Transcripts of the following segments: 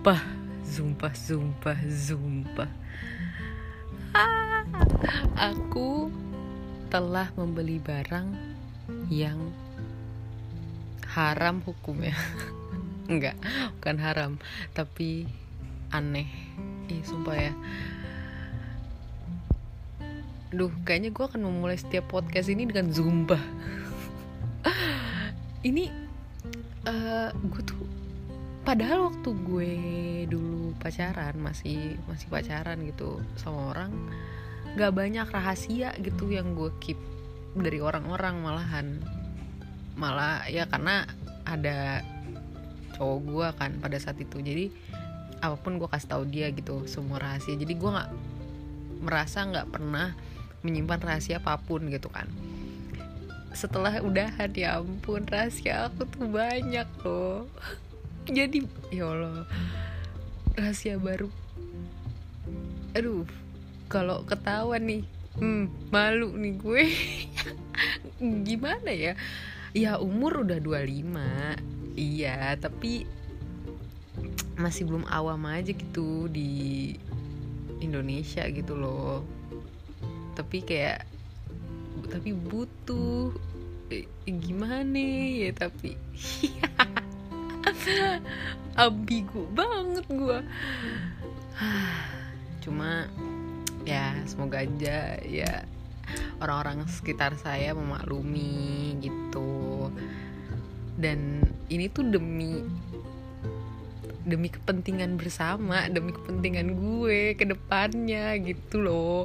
Sumpah, sumpah, sumpah, sumpah. Ah, aku telah membeli barang yang haram hukumnya. Enggak, bukan haram, tapi aneh. Ih, sumpah ya. Duh, kayaknya gue akan memulai setiap podcast ini dengan zumba. ini uh, gue tuh padahal waktu gue dulu pacaran masih masih pacaran gitu sama orang nggak banyak rahasia gitu yang gue keep dari orang-orang malahan. Malah ya karena ada cowok gue kan pada saat itu. Jadi apa pun gue kasih tahu dia gitu semua rahasia. Jadi gue nggak merasa nggak pernah menyimpan rahasia apa pun gitu kan. Setelah udahan ya ampun rahasia aku tuh banyak loh jadi ya Allah rahasia baru. Aduh kalau ketahuan nih hmm, malu nih gue. Gimana ya? Ya umur udah 25 iya tapi masih belum awam aja gitu di Indonesia gitu loh. Tapi kayak tapi butuh. Eh, gimana ya tapi ambigu banget gue cuma ya semoga aja ya orang-orang sekitar saya memaklumi gitu. Dan ini tuh demi demi kepentingan bersama demi kepentingan gue ke depannya gitu loh.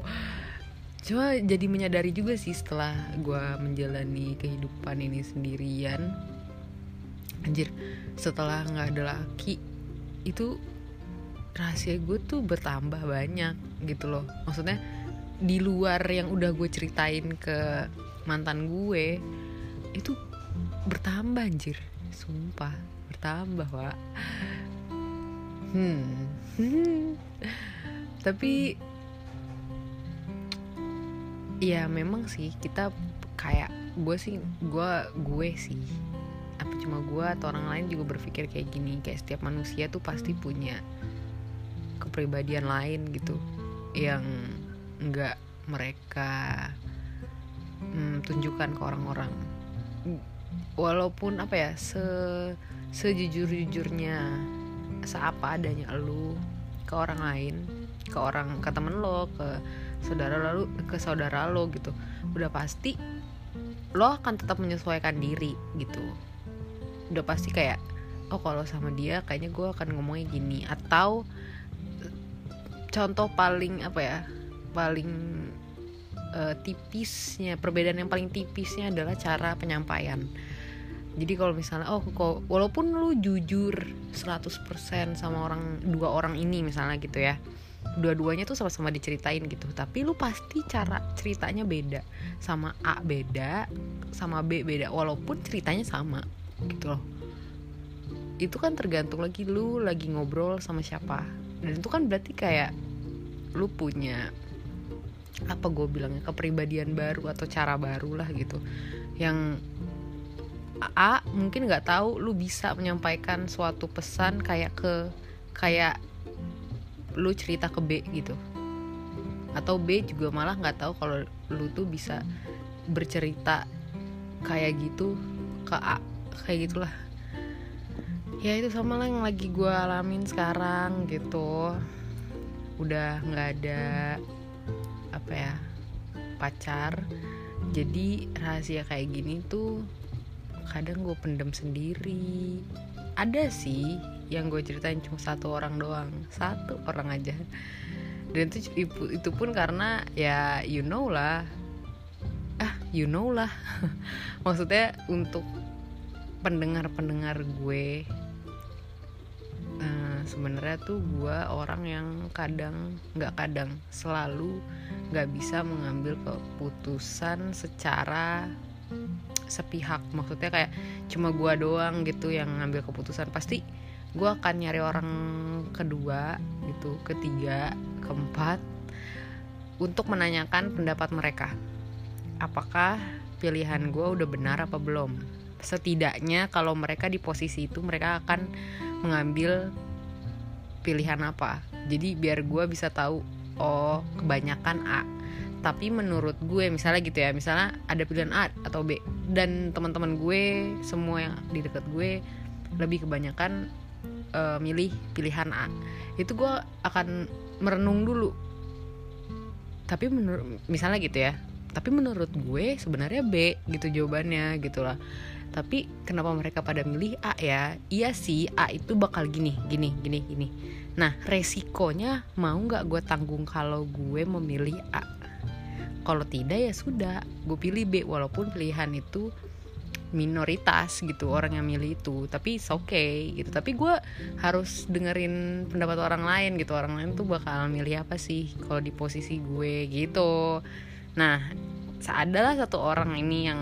Cuma jadi menyadari juga sih setelah gue menjalani kehidupan ini sendirian anjir setelah nggak ada laki itu rahasia gue tuh bertambah banyak gitu loh maksudnya di luar yang udah gue ceritain ke mantan gue itu bertambah anjir sumpah bertambah pak hmm. hmm. tapi ya memang sih kita kayak gue sih gue gue sih apa cuma gue atau orang lain juga berpikir kayak gini? Kayak setiap manusia tuh pasti punya kepribadian lain gitu yang nggak mereka hmm, tunjukkan ke orang-orang. Walaupun apa ya se sejujur jujurnya seapa adanya lu ke orang lain ke orang ke temen lo ke saudara lalu ke saudara lo gitu udah pasti lo akan tetap menyesuaikan diri gitu udah pasti kayak oh kalau sama dia kayaknya gue akan ngomongnya gini. Atau contoh paling apa ya paling uh, tipisnya perbedaan yang paling tipisnya adalah cara penyampaian. Jadi kalau misalnya oh kok walaupun lu jujur 100% sama orang dua orang ini misalnya gitu ya dua-duanya tuh sama-sama diceritain gitu tapi lu pasti cara ceritanya beda. Sama A beda sama B beda walaupun ceritanya sama gitu. Loh itu kan tergantung lagi lu lagi ngobrol sama siapa. Dan itu kan berarti kayak lu punya apa gue bilangnya kepribadian baru atau cara baru lah gitu. Yang A mungkin nggak tahu lu bisa menyampaikan suatu pesan kayak ke kayak lu cerita ke B gitu. Atau B juga malah nggak tahu kalau lu tuh bisa bercerita kayak gitu ke A kayak gitulah. Ya itu sama lah yang lagi gue alamin sekarang gitu. Udah nggak ada apa ya pacar. Jadi rahasia kayak gini tuh kadang gue pendem sendiri. Ada sih yang gue ceritain cuma satu orang doang. Satu orang aja. Dan itu itu pun karena ya you know lah. Ah you know lah. Maksudnya untuk pendengar-pendengar gue uh, sebenarnya tuh gue orang yang kadang nggak kadang selalu nggak bisa mengambil keputusan secara sepihak. Maksudnya kayak cuma gue doang gitu yang ngambil keputusan. Pasti gue akan nyari orang kedua gitu ketiga keempat untuk menanyakan pendapat mereka. Apakah pilihan gue udah benar apa belum setidaknya kalau mereka di posisi itu mereka akan mengambil pilihan apa. Jadi biar gue bisa tahu oh kebanyakan A. Tapi menurut gue misalnya gitu ya misalnya ada pilihan A atau B dan teman-teman gue semua yang di dekat gue lebih kebanyakan uh, milih pilihan A. Itu gue akan merenung dulu. Tapi menurut misalnya gitu ya tapi menurut gue sebenarnya B gitu jawabannya gitulah tapi kenapa mereka pada milih A ya? Iya sih A itu bakal gini gini gini gini. Nah resikonya mau nggak gue tanggung kalau gue memilih A? Kalau tidak ya sudah gue pilih B. Walaupun pilihan itu minoritas gitu orang yang milih itu. Tapi oke okay gitu. Tapi gue harus dengerin pendapat orang lain gitu. Orang lain tuh bakal milih apa sih kalau di posisi gue gitu nah adalah satu orang ini yang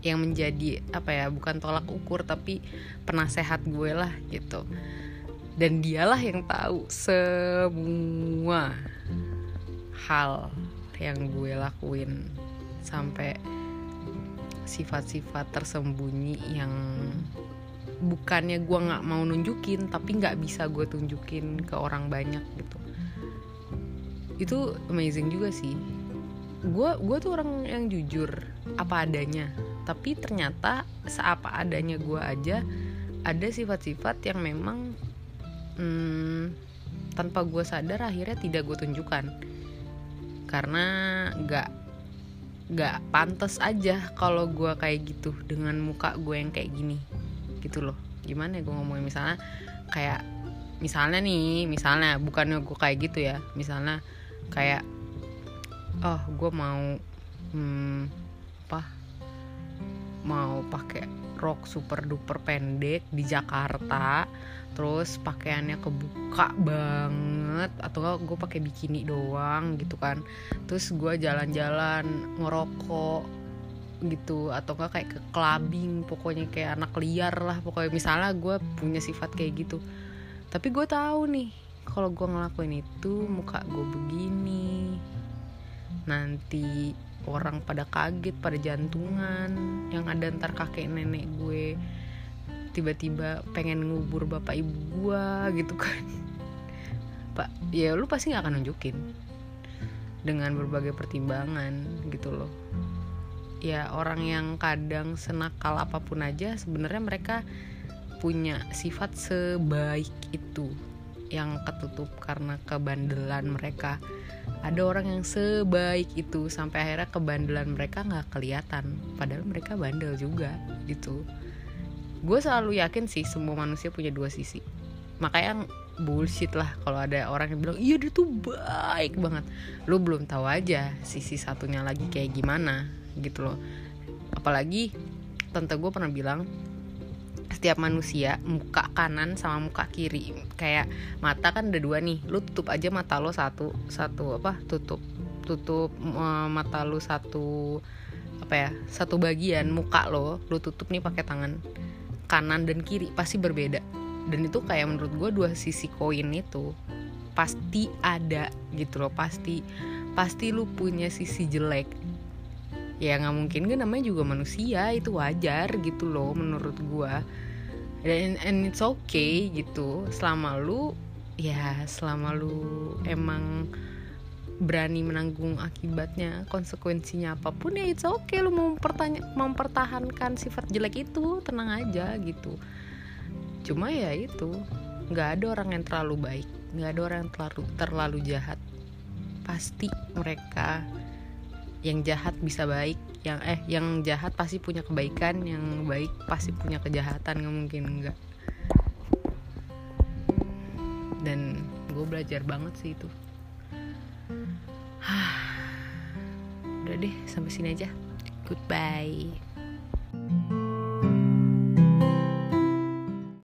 yang menjadi apa ya bukan tolak ukur tapi penasehat gue lah gitu. Dan dialah yang tahu semua hal yang gue lakuin sampai sifat-sifat tersembunyi yang bukannya gue nggak mau nunjukin tapi nggak bisa gue tunjukin ke orang banyak gitu itu amazing juga sih. Gue gue tuh orang yang jujur apa adanya. Tapi ternyata seapa adanya gue aja ada sifat-sifat yang memang hmm, tanpa gue sadar akhirnya tidak gue tunjukkan. Karena nggak nggak pantas aja kalau gue kayak gitu dengan muka gue yang kayak gini. Gitu loh. Gimana ya gue ngomongin misalnya kayak misalnya nih misalnya bukannya gue kayak gitu ya. Misalnya kayak oh gue mau hmm, apa mau pakai rok super duper pendek di Jakarta terus pakaiannya kebuka banget atau gue pakai bikini doang gitu kan. Terus gue jalan-jalan ngerokok gitu atau enggak kayak ke clubbing pokoknya kayak anak liar lah pokoknya. Misalnya gue punya sifat kayak gitu. Tapi gue tahu nih kalau gue ngelakuin itu muka gue begini. Nanti orang pada kaget pada jantungan. Yang ada ntar kakek nenek gue tiba-tiba pengen ngubur bapak ibu gua gitu kan. Pak ya lu pasti nggak akan nunjukin. Dengan berbagai pertimbangan gitu loh. Ya orang yang kadang senakal apa pun aja sebenarnya mereka punya sifat sebaik itu yang ketutup karena kebandelan mereka. Ada orang yang sebaik itu sampai akhirnya kebandelan mereka nggak kelihatan. Padahal mereka bandel juga gitu. Gue selalu yakin sih semua manusia punya dua sisi. Makanya bullshit lah kalau ada orang yang bilang iya dia tuh baik banget. Lu belum tahu aja sisi satunya lagi kayak gimana gitu loh. Apalagi tante gue pernah bilang setiap manusia muka kanan sama muka kiri. Kayak mata kan ada dua nih lu tutup aja mata lo satu satu apa tutup. Tutup uh, mata lu satu apa ya satu bagian muka lo lu tutup nih pakai tangan kanan dan kiri pasti berbeda. Dan itu kayak menurut gue dua sisi koin itu pasti ada gitu loh pasti pasti lu punya sisi jelek. Ya nggak mungkin kan namanya juga manusia itu wajar gitu loh menurut gue dan and it's okay gitu. Selama lu ya selama lu emang berani menanggung akibatnya konsekuensinya apa pun ya it's okay. Lu mau mempertahankan sifat jelek itu tenang aja gitu. Cuma ya itu nggak ada orang yang terlalu baik nggak ada orang yang terlalu terlalu jahat. Pasti mereka yang jahat bisa baik yang eh yang jahat pasti punya kebaikan yang baik pasti punya kejahatan nggak mungkin enggak dan gue belajar banget sih itu. Udah deh sampai sini aja. Goodbye